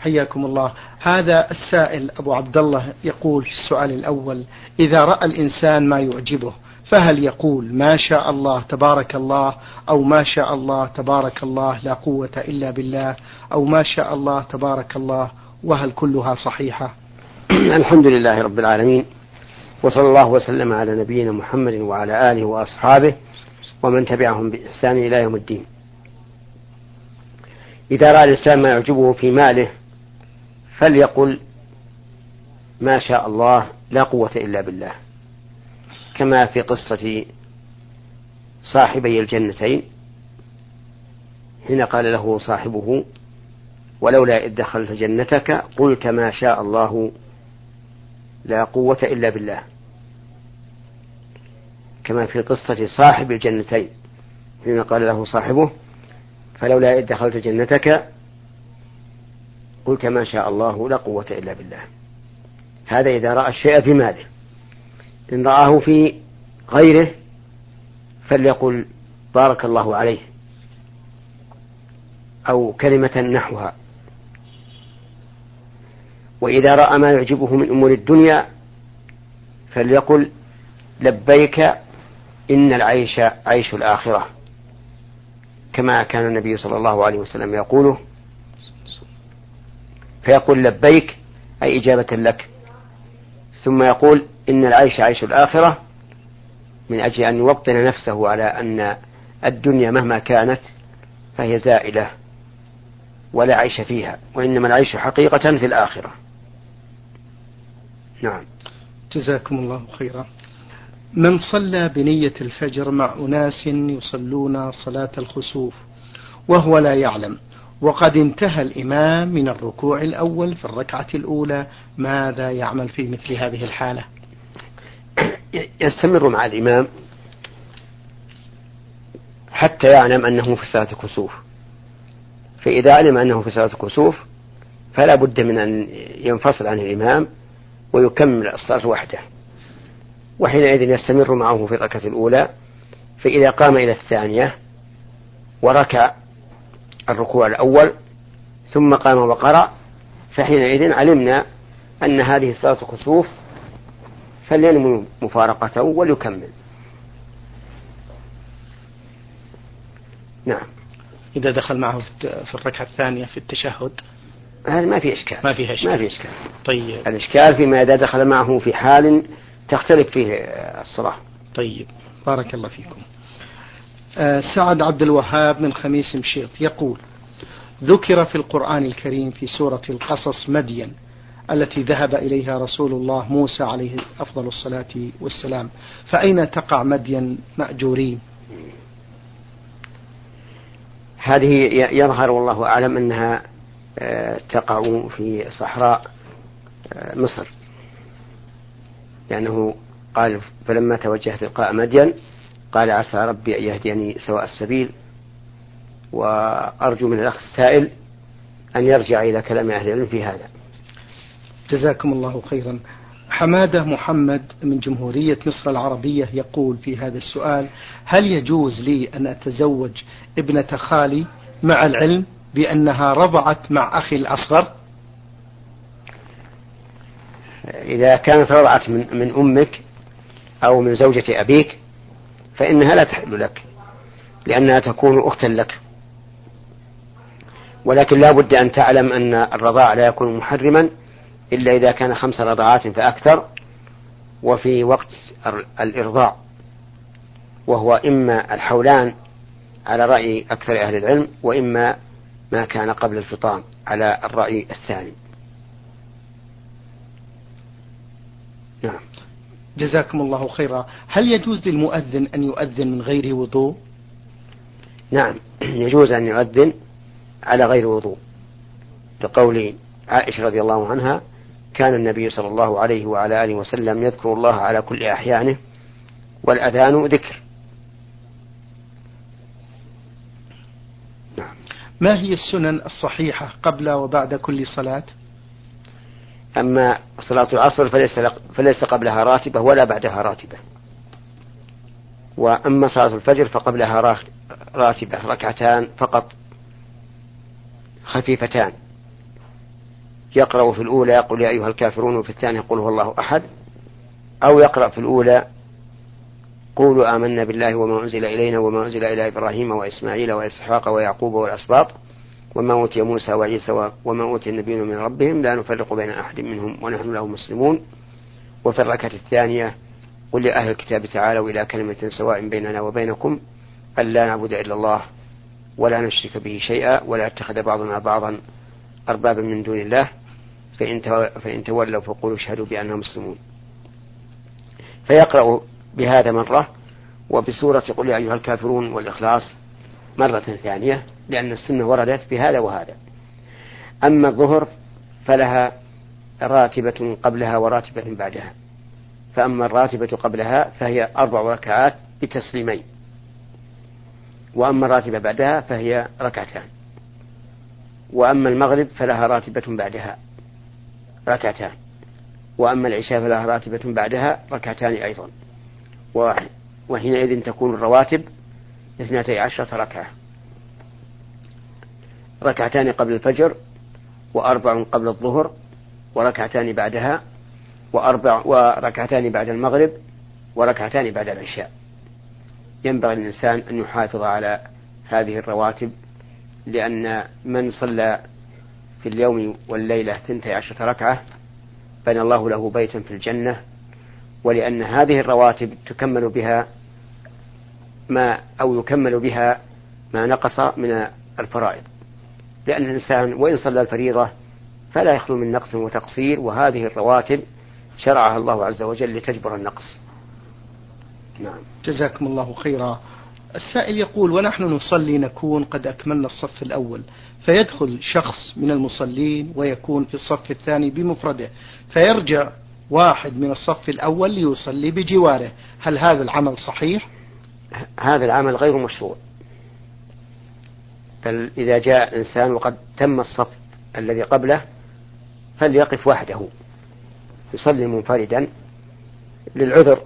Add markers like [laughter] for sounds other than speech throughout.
حياكم الله. هذا السائل أبو عبد الله يقول في السؤال الأول إذا رأى الإنسان ما يعجبه فهل يقول ما شاء الله تبارك الله أو ما شاء الله تبارك الله لا قوة إلا بالله أو ما شاء الله تبارك الله وهل كلها صحيحة؟ [clears throat] الحمد لله رب العالمين وصلى الله وسلم على نبينا محمد وعلى آله وأصحابه ومن تبعهم بإحسان إلى يوم الدين. إذا رأى الإنسان ما يعجبه في ماله فليقل ما شاء الله لا قوة إلا بالله. كما في قصة صاحبي الجنتين حين قال له صاحبه ولولا إذ دخلت جنتك قلت ما شاء الله لا قوة إلا بالله. كما في قصة صاحب الجنتين حين قال له صاحبه فلولا إذ دخلت جنتك قلت ما شاء الله لا قوة إلا بالله. هذا إذا رأى الشيء في ماله. إن رآه في غيره فليقل بارك الله عليه. أو كلمة نحوها. وإذا رأى ما يعجبه من أمور الدنيا فليقل لبيك إن العيش عيش الآخرة. كما كان النبي صلى الله عليه وسلم يقوله فيقول لبيك أي إجابة لك. ثم يقول إن العيش عيش الآخرة من أجل أن يوطن نفسه على أن الدنيا مهما كانت فهي زائلة ولا عيش فيها وإنما العيش حقيقة في الآخرة. نعم. جزاكم الله خيرا. من صلى بنية الفجر مع أناس يصلون صلاة الخسوف وهو لا يعلم. وقد انتهى الإمام من الركوع الأول في الركعة الأولى. ماذا يعمل في مثل هذه الحالة؟ يستمر مع الإمام حتى يعلم أنه في صلاة الكسوف. فإذا علم أنه في صلاة الكسوف فلا بد من أن ينفصل عن الإمام ويكمل الصلاة وحده. وحينئذ يستمر معه في الركعة الأولى. فإذا قام إلى الثانية وركع الركوع الأول ثم قام وقرأ فحينئذ علمنا أن هذه صلاة الكسوف فلينمو مفارقته وليكمل. نعم. إذا دخل معه في الركعة الثانية في التشهد. هذا ما في إشكال. ما في إشكال. ما في إشكال. طيب. الإشكال فيما إذا دخل معه في حال تختلف فيه الصلاة. طيب. بارك الله فيكم. سعد عبد الوهاب من خميس مشيط يقول ذكر في القرآن الكريم في سورة القصص مدين التي ذهب إليها رسول الله موسى عليه أفضل الصلاة والسلام. فأين تقع مدين مأجورين؟ هذه يظهر والله أعلم أنها آه، تقع في صحراء آه، مصر. لأنه قال فلما توجه تلقاء مدين قال عسى ربي أن يهديني سواء السبيل وأرجو من الأخ السائل أن يرجع إلى كلام أهل العلم في هذا. جزاكم الله خيرا. حمادة محمد من جمهورية مصر العربية يقول في هذا السؤال هل يجوز لي أن أتزوج ابنة خالي مع العلم بأنها رضعت مع أخي الأصغر؟ إذا كانت رضعت من, من أمك أو من زوجة أبيك فإنها لا تحل لك لأنها تكون أختا لك. ولكن لا بد أن تعلم أن الرضاع لا يكون محرما إلا إذا كان خمس رضعات فأكثر وفي وقت الإرضاع. وهو إما الحولان على رأي أكثر أهل العلم وإما ما كان قبل الفطام على الرأي الثاني. نعم. جزاكم الله خيرا. هل يجوز للمؤذن أن يؤذن من غير وضوء؟ نعم يجوز أن يؤذن على غير وضوء. لقول عائشة رضي الله عنها كان النبي صلى الله عليه وعلى آله وسلم يذكر الله على كل أحيانه والأذان ذكر. نعم. ما هي السنن الصحيحة قبل وبعد كل صلاة؟ أما صلاة العصر فليس, فليس قبلها راتبة ولا بعدها راتبة. وأما صلاة الفجر فقبلها راتبة ركعتان فقط خفيفتان. يقرأ في الأولى يقول يا أيها الكافرون وفي الثانية قل هو الله أحد. أو يقرأ في الأولى قولوا آمنا بالله وما أنزل إلينا وما أنزل إلى إبراهيم وإسماعيل وإسحاق ويعقوب والأسباط. وما أوتي موسى وعيسى وما أوتي النبيون من ربهم لا نفرق بين أحد منهم ونحن له مسلمون. وفي الركعة الثانية قل لأهل الكتاب تعالوا إلى كلمة سواء بيننا وبينكم ألا نعبد إلا الله ولا نشرك به شيئا ولا يتخذ بعضنا بعضا أربابا من دون الله. فإن, فإن تولوا فقولوا اشهدوا بأننا مسلمون. فيقرأ بهذا مرة وبسورة قل يا أيها الكافرون والإخلاص مرة ثانية. لأن السنة وردت بهذا وهذا. أما الظهر فلها راتبة قبلها وراتبة بعدها. فأما الراتبة قبلها فهي أربع ركعات بتسليمين. وأما الراتبة بعدها فهي ركعتان. وأما المغرب فلها راتبة بعدها ركعتان. وأما العشاء فلها راتبة بعدها ركعتان أيضا. وحينئذ تكون الرواتب اثنتي عشرة ركعة. ركعتان قبل الفجر وأربع قبل الظهر وركعتان بعدها وأربع وركعتان بعد المغرب وركعتان بعد العشاء. ينبغي الإنسان أن يحافظ على هذه الرواتب لأن من صلى في اليوم والليلة ثنتي عشرة ركعة بنى الله له بيتا في الجنة ولأن هذه الرواتب تكمل بها ما أو يكمل بها ما نقص من الفرائض. لأن الإنسان وإن صلى الفريضة فلا يخلو من نقص وتقصير وهذه الرواتب شرعها الله عز وجل لتجبر النقص. نعم. جزاكم الله خيرا. السائل يقول ونحن نصلي نكون قد أكملنا الصف الأول فيدخل شخص من المصلين ويكون في الصف الثاني بمفرده فيرجع واحد من الصف الأول ليصلي بجواره. هل هذا العمل صحيح؟ هذا العمل غير مشروع. بل إذا جاء إنسان وقد تم الصف الذي قبله فليقف وحده يصلي منفردا للعذر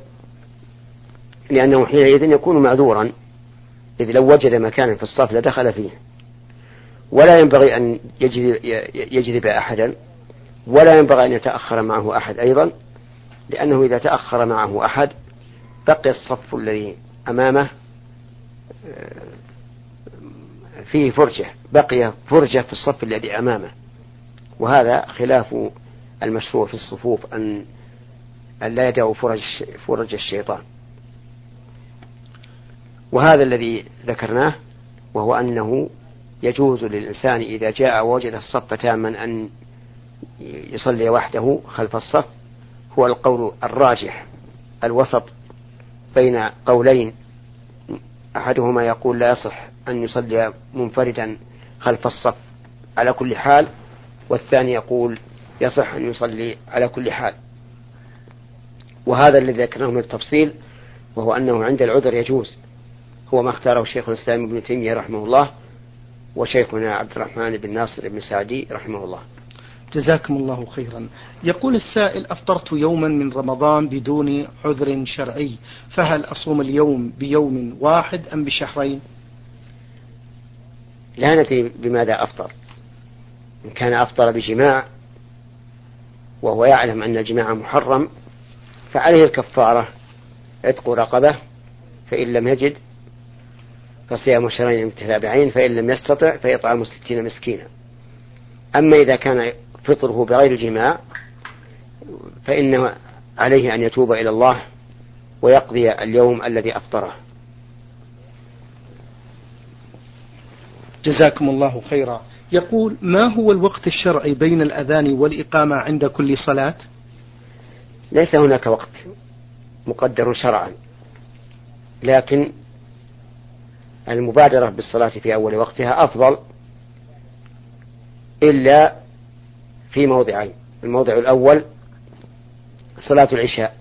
لأنه حينئذ يكون معذورا إذ لو وجد مكانا في الصف لدخل فيه. ولا ينبغي أن يجذب, أحدا ولا ينبغي أن يتأخر معه أحد أيضا لأنه إذا تأخر معه أحد بقي الصف الذي أمامه آه، فيه فرجة بقي فرجة في الصف الذي أمامه. وهذا خلاف المشروع في الصفوف أن أن لا يدعوا فرج فرج الشيطان. وهذا الذي ذكرناه وهو أنه يجوز للإنسان إذا جاء ووجد الصف تاما أن يصلي وحده خلف الصف هو القول الراجح الوسط بين قولين. أحدهما يقول لا يصح أن يصلي منفردا خلف الصف. على كل حال والثاني يقول يصح أن يصلي على كل حال. وهذا الذي ذكرناه من التفصيل وهو أنه عند العذر يجوز. هو ما اختاره شيخ الإسلام ابن تيمية رحمه الله وشيخنا عبد الرحمن بن ناصر بن سعدي رحمه الله. جزاكم الله خيرا. يقول السائل أفطرت يوما من رمضان بدون عذر شرعي فهل أصوم اليوم بيوم واحد أم بشهرين؟ لا ندري بماذا أفطر. إن كان أفطر بجماع وهو يعلم أن الجماع محرم فعليه الكفارة عتق رقبة فإن لم يجد فصيام شهرين متتابعين فإن لم يستطع فيطعم ستين مسكينا. أما إذا كان فطره بغير جماع فإنه عليه أن يتوب إلى الله ويقضي اليوم الذي أفطره. جزاكم الله خيرا. يقول ما هو الوقت الشرعي بين الأذان والإقامة عند كل صلاة؟ ليس هناك وقت مقدر شرعا. لكن المبادرة بالصلاة في أول وقتها أفضل إلا في موضعين. الموضع الأول صلاة العشاء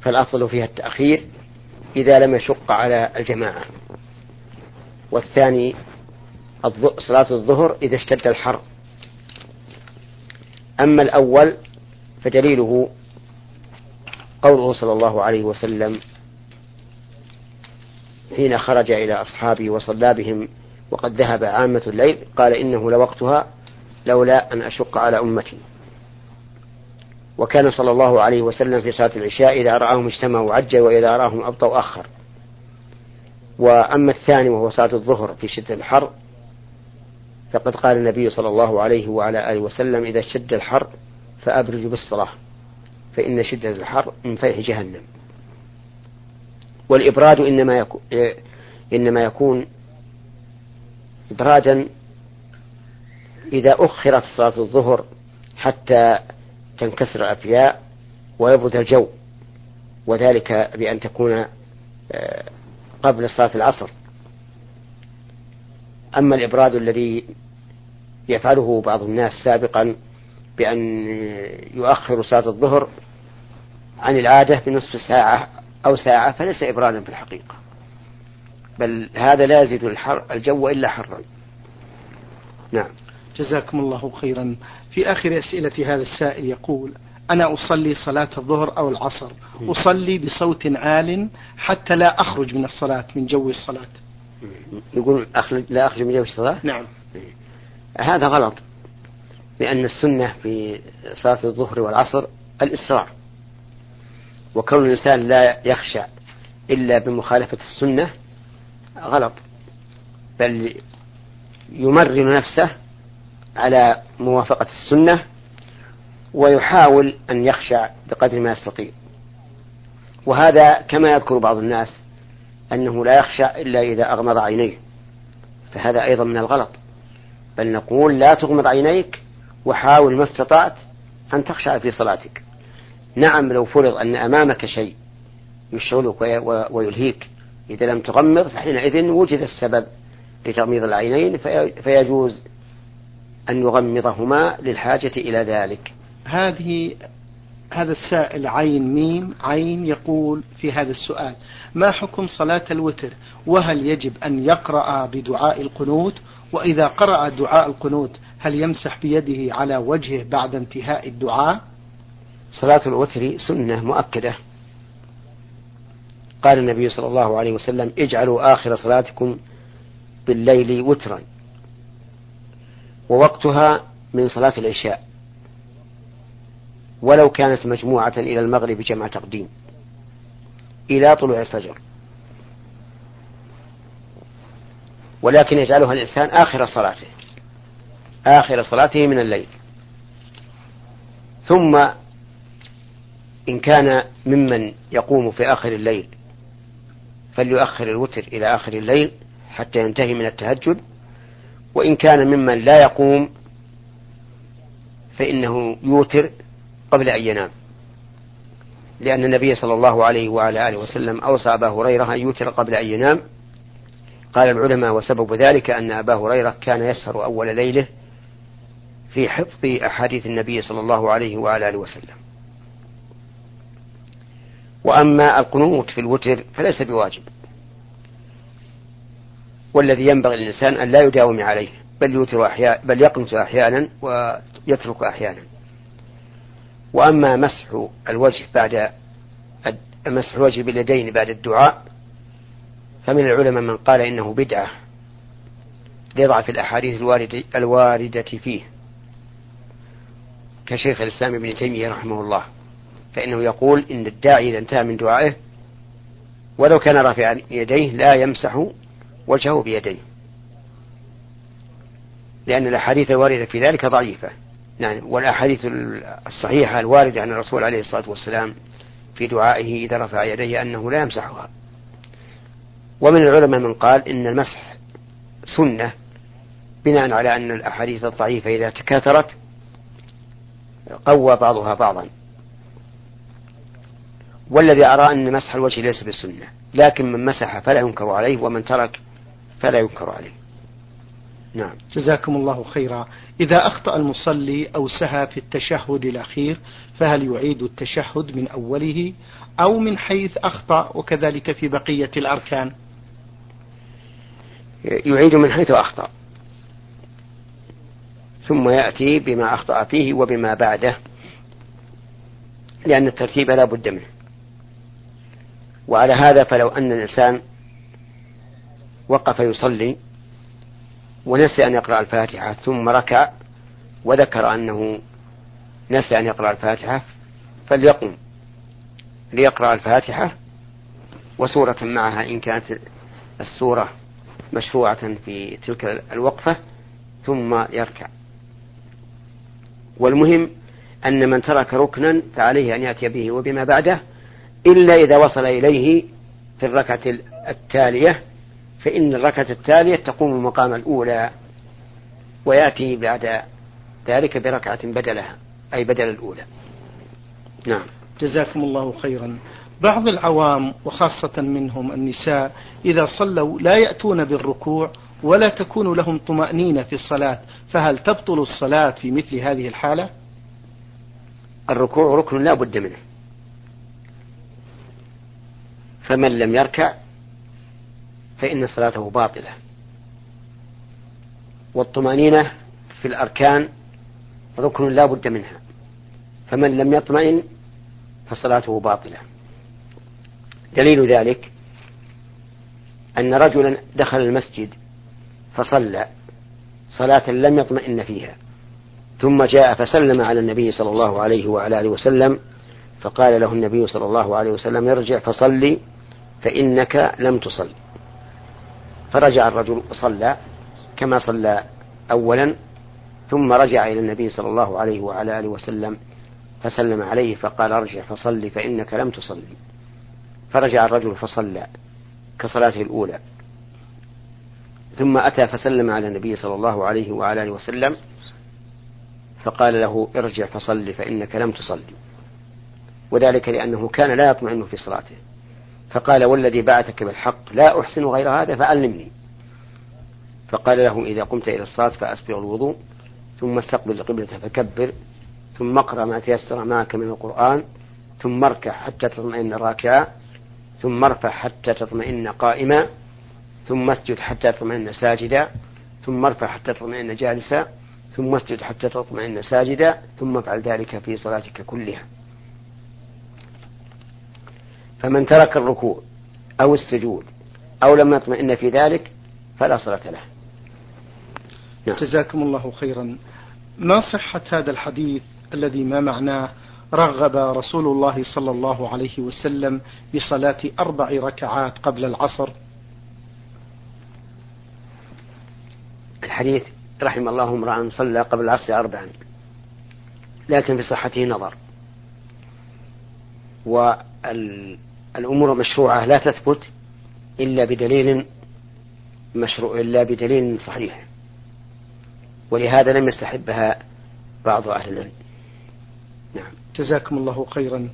فالأفضل فيها التأخير إذا لم يشق على الجماعة. والثاني صلاة الظهر إذا اشتد الحر. أما الأول فدليله قوله صلى الله عليه وسلم حين خرج إلى أصحابه وصلى بهم وقد ذهب عامة الليل قال إنه لوقتها لولا أن أشق على أمتي. وكان صلى الله عليه وسلم في صلاة العشاء إذا رآهم اجتمعوا عجل وإذا رآهم أبطوا أخر. وأما الثاني وهو صلاة الظهر في شدة الحر فقد قال النبي صلى الله عليه وعلى آله وسلم إذا شد الحر فأبرجوا بالصلاة فإن شدة الحر من فيح جهنم. والإبراد إنما يكون إنما يكون إبرادا إذا أخرت صلاة الظهر حتى تنكسر الأفياء ويبرد الجو وذلك بأن تكون آه، قبل صلاة العصر. أما الإبراد الذي يفعله بعض الناس سابقا بأن يؤخر صلاة الظهر عن العادة بنصف ساعة أو ساعة فليس إبرادا في الحقيقة بل هذا لا يزيد الحر الجو إلا حرا. نعم. جزاكم الله خيرا. في آخر أسئلة هذا السائل يقول أنا أصلي صلاة الظهر أو العصر؟ أصلي بصوت عال حتى لا أخرج من الصلاة من جو الصلاة. يقول أخرج لا أخرج من جو الصلاة؟ نعم. هذا غلط لأن السنة في صلاة الظهر والعصر الإصرار وكون الإنسان لا يخشع إلا بمخالفة السنة غلط بل يمرن نفسه على موافقة السنة ويحاول أن يخشع بقدر ما يستطيع. وهذا كما يذكر بعض الناس أنه لا يخشع إلا إذا أغمض عينيه. فهذا أيضا من الغلط. بل نقول لا تغمض عينيك وحاول ما استطعت أن تخشع في صلاتك. نعم لو فرض أن أمامك شيء يشغلك ويلهيك إذا لم تغمض فحينئذ وجد السبب لتغميض العينين فيجوز أن يغمضهما للحاجة إلى ذلك. هذه هذا السائل عين ميم عين يقول في هذا السؤال ما حكم صلاة الوتر؟ وهل يجب أن يقرأ بدعاء القنوت؟ وإذا قرأ دعاء القنوت هل يمسح بيده على وجهه بعد انتهاء الدعاء؟ صلاة الوتر سنة مؤكدة. قال النبي صلى الله عليه وسلم اجعلوا آخر صلاتكم بالليل وترا. ووقتها من صلاة العشاء. ولو كانت مجموعة إلى المغرب جمع تقديم إلى طلوع الفجر. ولكن يجعلها الإنسان آخر صلاته آخر صلاته من الليل. ثم إن كان ممن يقوم في آخر الليل فليؤخر الوتر إلى آخر الليل حتى ينتهي من التهجد. وإن كان ممن لا يقوم فإنه يوتر قبل أن ينام. لأن النبي صلى الله عليه وعلى آله وسلم أوصى أبا هريرة أن يوتر قبل أن ينام. قال العلماء وسبب ذلك أن أبا هريرة كان يسهر أول ليلة في حفظ أحاديث النبي صلى الله عليه وعلى آله وسلم. وأما القنوت في الوتر فليس بواجب. والذي ينبغي للإنسان أن لا يداوم عليه بل يوتر أحيانا بل يقنت أحيانا ويترك أحيانا. وأما مسح الوجه بعد مسح الوجه باليدين بعد الدعاء فمن العلماء من قال إنه بدعة لضعف الأحاديث الواردة, فيه. كشيخ الإسلام ابن تيمية رحمه الله فإنه يقول إن الداعي إذا انتهى من دعائه ولو كان رافعا يديه لا يمسح وجهه بيديه. لأن الأحاديث الواردة في ذلك ضعيفة. نعم والأحاديث الصحيحة الواردة عن الرسول عليه الصلاة والسلام في دعائه إذا رفع يديه أنه لا يمسحها. ومن العلماء من قال إن المسح سنة بناء على أن الأحاديث الضعيفة إذا تكاثرت قوى بعضها بعضا. والذي أرى أن مسح الوجه ليس بالسنة لكن من مسح فلا ينكر عليه ومن ترك فلا ينكر عليه. نعم. جزاكم الله خيرا. إذا أخطأ المصلي أو سهى في التشهد الأخير فهل يعيد التشهد من أوله أو من حيث أخطأ وكذلك في بقية الأركان؟ يعيد من حيث أخطأ. ثم يأتي بما أخطأ فيه وبما بعده لأن الترتيب لا بد منه. وعلى هذا فلو أن الإنسان وقف يصلي ونسي أن يقرأ الفاتحة ثم ركع وذكر أنه نسي أن يقرأ الفاتحة فليقم ليقرأ الفاتحة وسورة معها إن كانت السورة مشروعة في تلك الوقفة ثم يركع. والمهم أن من ترك ركنا فعليه أن يأتي به وبما بعده إلا إذا وصل إليه في الركعة التالية فإن الركعة التالية تقوم مقام الأولى ويأتي بعد ذلك بركعة بدلها أي بدل الأولى. نعم. جزاكم الله خيرا. بعض العوام وخاصة منهم النساء إذا صلوا لا يأتون بالركوع ولا تكون لهم طمأنينة في الصلاة فهل تبطل الصلاة في مثل هذه الحالة؟ الركوع ركن لا بد منه. فمن لم يركع فإن صلاته باطلة. والطمأنينة في الأركان ركن لا بد منها. فمن لم يطمئن فصلاته باطلة. دليل ذلك أن رجلا دخل المسجد فصلى صلاة لم يطمئن فيها ثم جاء فسلم على النبي صلى الله عليه وعلى آله وسلم فقال له النبي صلى الله عليه وسلم ارجع فصلي فإنك لم تصل. فرجع الرجل وصلى كما صلى أولا ثم رجع إلى النبي صلى الله عليه وعلى آله وسلم فسلم عليه فقال أرجع فصلي فإنك لم تصلي. فرجع الرجل فصلى كصلاته الأولى. ثم أتى فسلم على النبي صلى الله عليه وعلى آله وسلم فقال له ارجع فصل فإنك لم تصلي. وذلك لأنه كان لا يطمئن في صلاته. فقال والذي بعثك بالحق لا أحسن غير هذا فعلمني فقال له إذا قمت إلى الصلاة فأسبغ الوضوء ثم استقبل القبلة فكبر ثم اقرأ ما تيسر معك من القرآن ثم اركع حتى تطمئن راكعا ثم ارفع حتى تطمئن قائما ثم اسجد حتى تطمئن ساجدا ثم ارفع حتى تطمئن جالسا ثم اسجد حتى تطمئن ساجدا ثم افعل ذلك في صلاتك كلها. فمن ترك الركوع أو السجود أو لم يطمئن في ذلك فلا صلاة له. نعم. جزاكم الله خيرا. ما صحة هذا الحديث الذي ما معناه رغب رسول الله صلى الله عليه وسلم بصلاة أربع ركعات قبل العصر؟ الحديث رحم الله امرأ صلى قبل العصر أربعا لكن في صحته نظر. والأمور المشروعة لا تثبت إلا بدليل مشروع إلا بدليل صحيح ولهذا لم يستحبها بعض أهل العلم. نعم. جزاكم الله خيرا.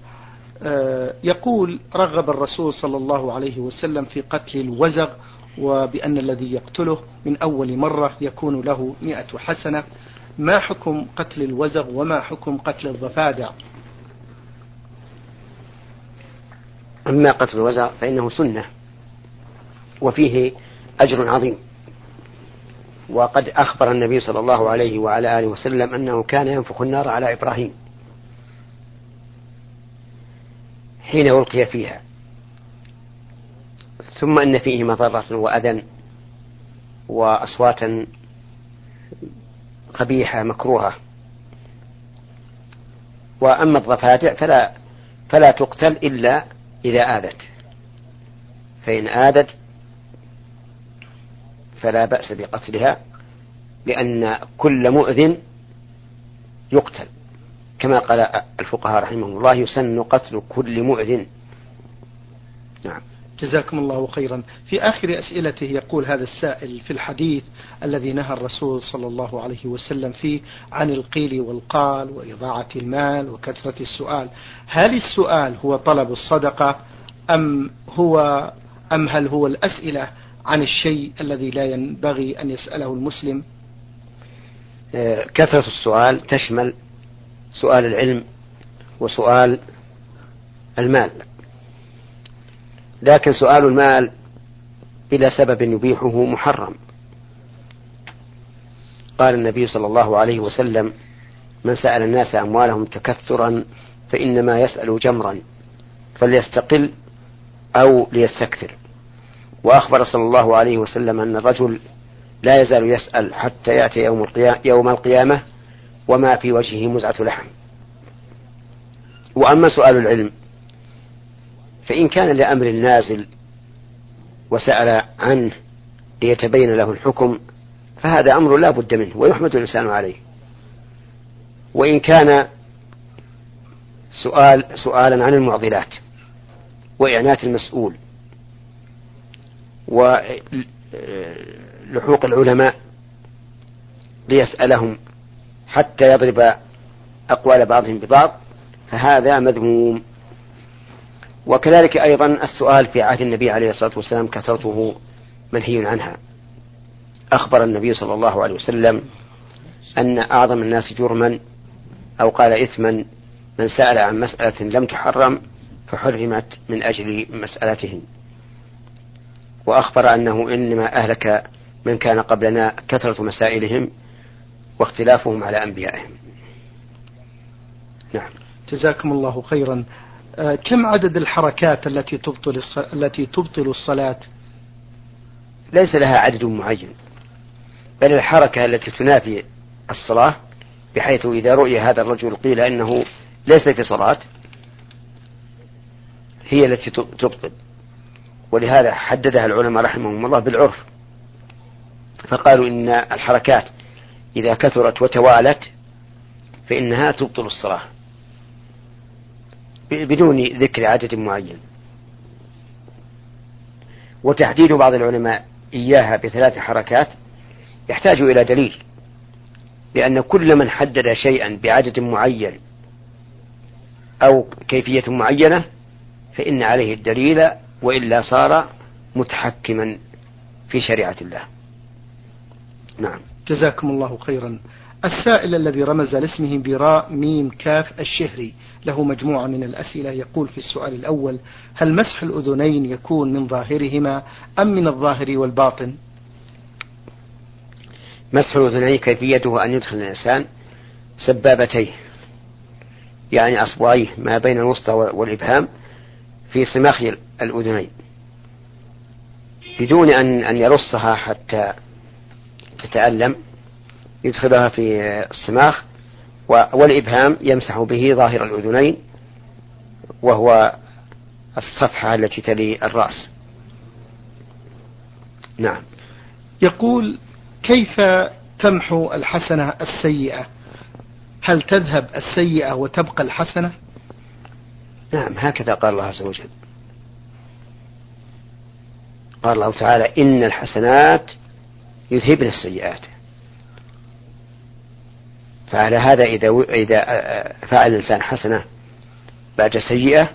آه، يقول رغب الرسول صلى الله عليه وسلم في قتل الوزغ وبأن الذي يقتله من أول مرة يكون له مئة حسنة. ما حكم قتل الوزغ وما حكم قتل الضفادع؟ أما قتل الوزغ فإنه سنة وفيه أجر عظيم. وقد أخبر النبي صلى الله عليه وعلى آله وسلم أنه كان ينفخ النار على إبراهيم حين ألقي فيها. ثم أن فيه مضرة وأذى وأصواتا قبيحة مكروهة. وأما الضفادع فلا فلا تقتل إلا إذا آذت. فإن آذت فلا بأس بقتلها لأن كل مؤذن يقتل. كما قال الفقهاء رحمهم الله يسن قتل كل مؤذن. نعم. جزاكم الله خيرا. في آخر أسئلته يقول هذا السائل في الحديث الذي نهى الرسول صلى الله عليه وسلم فيه عن القيل والقال وإضاعة المال وكثرة السؤال. هل السؤال هو طلب الصدقة أم هو أم هل هو الأسئلة عن الشيء الذي لا ينبغي أن يسأله المسلم؟ آه، كثرة السؤال تشمل سؤال العلم وسؤال المال. لكن سؤال المال بلا سبب يبيحه محرم. قال النبي صلى الله عليه وسلم من سأل الناس أموالهم تكثرا فإنما يسأل جمرا فليستقل أو ليستكثر. وأخبر صلى الله عليه وسلم أن الرجل لا يزال يسأل حتى يأتي يوم القيامة, يوم القيامة وما في وجهه مزعة لحم. وأما سؤال العلم فإن كان لأمر نازل وسأل عنه ليتبين له الحكم فهذا أمر لا بد منه ويحمد الإنسان عليه. وإن كان سؤال سؤالا عن المعضلات وإعنات المسؤول ولحوق العلماء ليسألهم حتى يضرب أقوال بعضهم ببعض فهذا مذموم. وكذلك أيضا السؤال في عهد النبي عليه الصلاة والسلام كثرته منهي عنها. أخبر النبي صلى الله عليه وسلم أن أعظم الناس جرما أو قال إثما من سأل عن مسألة لم تحرم فحرمت من أجل مسألتهم وأخبر أنه إنما أهلك من كان قبلنا كثرة مسائلهم واختلافهم على أنبيائهم. نعم. جزاكم الله خيرا. كم عدد الحركات التي تبطل التي تبطل الصلاة؟ ليس لها عدد معين بل الحركة التي تنافي الصلاة بحيث إذا رؤي هذا الرجل قيل إنه ليس في صلاة هي التي تبطل. ولهذا حددها العلماء رحمهم الله بالعرف. فقالوا إن الحركات إذا كثرت وتوالت فإنها تبطل الصلاة. بدون ذكر عدد معين. وتحديد بعض العلماء إياها بثلاث حركات يحتاج إلى دليل لأن كل من حدد شيئا بعدد معين أو كيفية معينة فإن عليه الدليل وإلا صار متحكما في شريعة الله. نعم. جزاكم الله خيرا. السائل الذي رمز لاسمه براء ميم كاف الشهري له مجموعة من الأسئلة يقول في السؤال الأول هل مسح الأذنين يكون من ظاهرهما أم من الظاهر والباطن؟ مسح الأذنين كيفيته أن يدخل الإنسان سبابتيه يعني أصبعيه ما بين الوسطى والإبهام في صماخ الأذنين بدون أن أن يرصها حتى تتألم. يدخلها في الصماخ والإبهام يمسح به ظاهر الأذنين وهو الصفحة التي تلي الرأس. نعم. يقول كيف تمحو الحسنة السيئة؟ هل تذهب السيئة وتبقى الحسنة؟ نعم هكذا قال الله عز وجل. قال الله تعالى إن الحسنات يذهبن السيئات. فعلى هذا إذا إذا فعل الإنسان حسنة بعد سيئة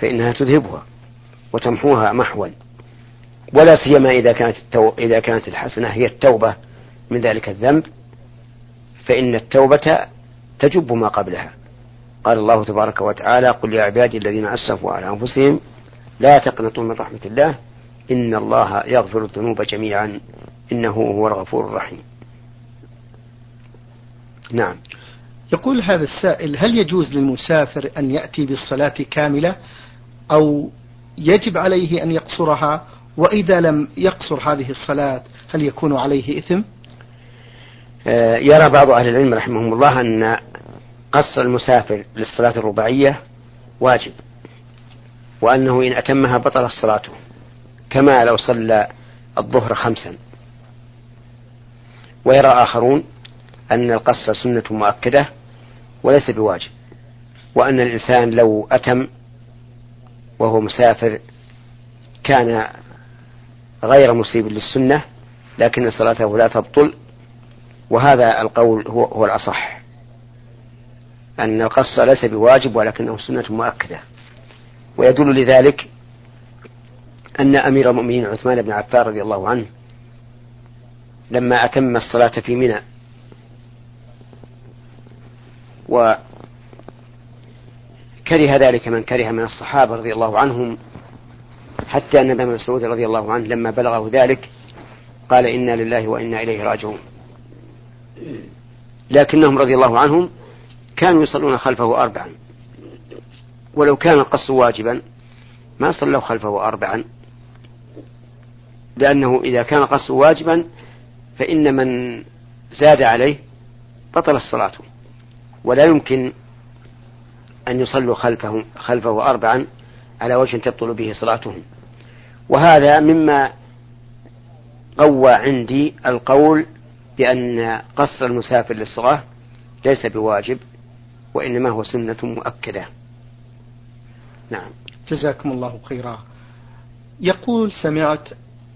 فإنها تذهبها وتمحوها محوا. ولا سيما إذا كانت التو... إذا كانت الحسنة هي التوبة من ذلك الذنب فإن التوبة تجب ما قبلها. قال الله تبارك وتعالى قل يا عبادي الذين أسرفوا على أنفسهم لا تقنطوا من رحمة الله إن الله يغفر الذنوب جميعا إنه هو الغفور الرحيم. نعم. يقول هذا السائل هل يجوز للمسافر أن يأتي بالصلاة كاملة أو يجب عليه أن يقصرها؟ وإذا لم يقصر هذه الصلاة هل يكون عليه إثم؟ آه، يرى بعض أهل العلم رحمهم الله أن قصر المسافر للصلاة الرباعية واجب وأنه إن أتمها بطلت صلاته كما لو صلى الظهر خمسا. ويرى آخرون أن القصر سنة مؤكدة وليس بواجب وأن الإنسان لو أتم وهو مسافر كان غير مصيب للسنة لكن صلاته لا تبطل وهذا القول هو, هو الأصح. أن القصر ليس بواجب ولكنه سنة مؤكدة. ويدل لذلك أن أمير المؤمنين عثمان بن عفان رضي الله عنه لما أتم الصلاة في منى وكره ذلك من كره من الصحابة رضي الله عنهم حتى أن ابن مسعود رضي الله عنه لما بلغه ذلك قال إنا لله وإنا إليه راجعون. لكنهم رضي الله عنهم كانوا يصلون خلفه أربعا. ولو كان القص واجبا ما صلوا خلفه أربعا. لأنه إذا كان القص واجبا فإن من زاد عليه بطلت صلاته. ولا يمكن أن يصلوا خلفه خلفه أربعا على وجه تبطل به صلاتهم. وهذا مما قوى عندي القول بأن قصر المسافر للصلاة ليس بواجب وإنما هو سنة مؤكدة. نعم. جزاكم الله خيرا. يقول سمعت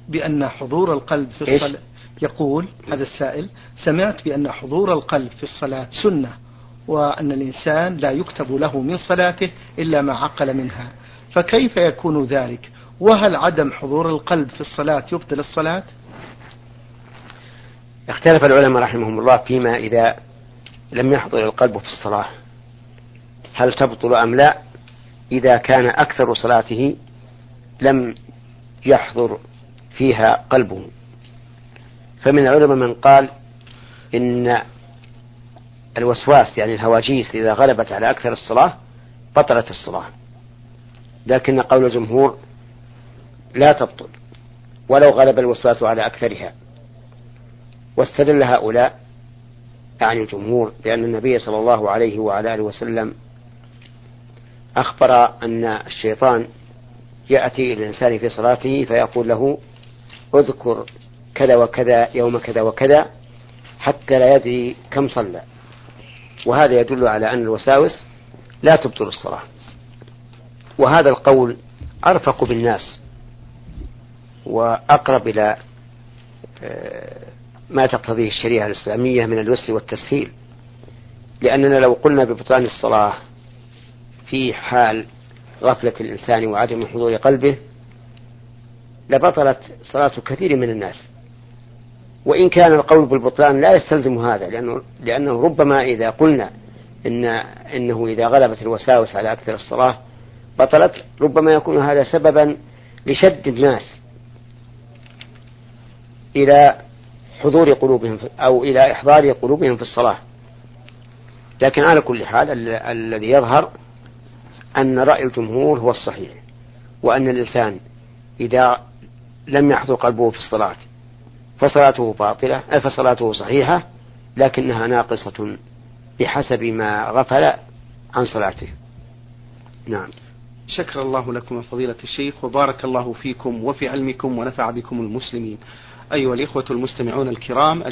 بأن حضور القلب في الصلاة يقول هذا السائل سمعت بأن حضور القلب في الصلاة سنة. وأن الإنسان لا يكتب له من صلاته إلا ما عقل منها. فكيف يكون ذلك؟ وهل عدم حضور القلب في الصلاة يبطل الصلاة؟ اختلف العلماء رحمهم الله فيما إذا لم يحضر القلب في الصلاة. هل تبطل أم لا؟ إذا كان أكثر صلاته لم يحضر فيها قلبه. فمن العلماء من قال إن الوسواس يعني الهواجيس إذا غلبت على أكثر الصلاة بطلت الصلاة. لكن قول الجمهور لا تبطل ولو غلب الوسواس على أكثرها. واستدل هؤلاء يعني الجمهور بأن النبي صلى الله عليه وعلى آله وسلم أخبر أن الشيطان يأتي إلى الإنسان في صلاته فيقول له اذكر كذا وكذا يوم كذا وكذا حتى لا يدري كم صلى. وهذا يدل على أن الوساوس لا تبطل الصلاة. وهذا القول أرفق بالناس وأقرب إلى آه، ما تقتضيه الشريعة الإسلامية من اليسر والتسهيل. لأننا لو قلنا ببطلان الصلاة في حال غفلة الإنسان وعدم حضور قلبه لبطلت صلاة كثير من الناس. وإن كان القول بالبطلان لا يستلزم هذا لأنه, لأنه ربما إذا قلنا إن إنه إذا غلبت الوساوس على أكثر الصلاة بطلت ربما يكون هذا سببا لشد الناس إلى حضور قلوبهم أو إلى إحضار قلوبهم في الصلاة لكن على كل حال الذي يظهر أن رأي الجمهور هو الصحيح وأن الإنسان إذا لم يحضر قلبه في الصلاة فصلاته باطلة فصلاته صحيحة لكنها ناقصة بحسب ما غفل عن صلاته. نعم. شكر الله لكم فضيلة الشيخ وبارك الله فيكم وفي علمكم ونفع بكم المسلمين. أيها الإخوة المستمعون الكرام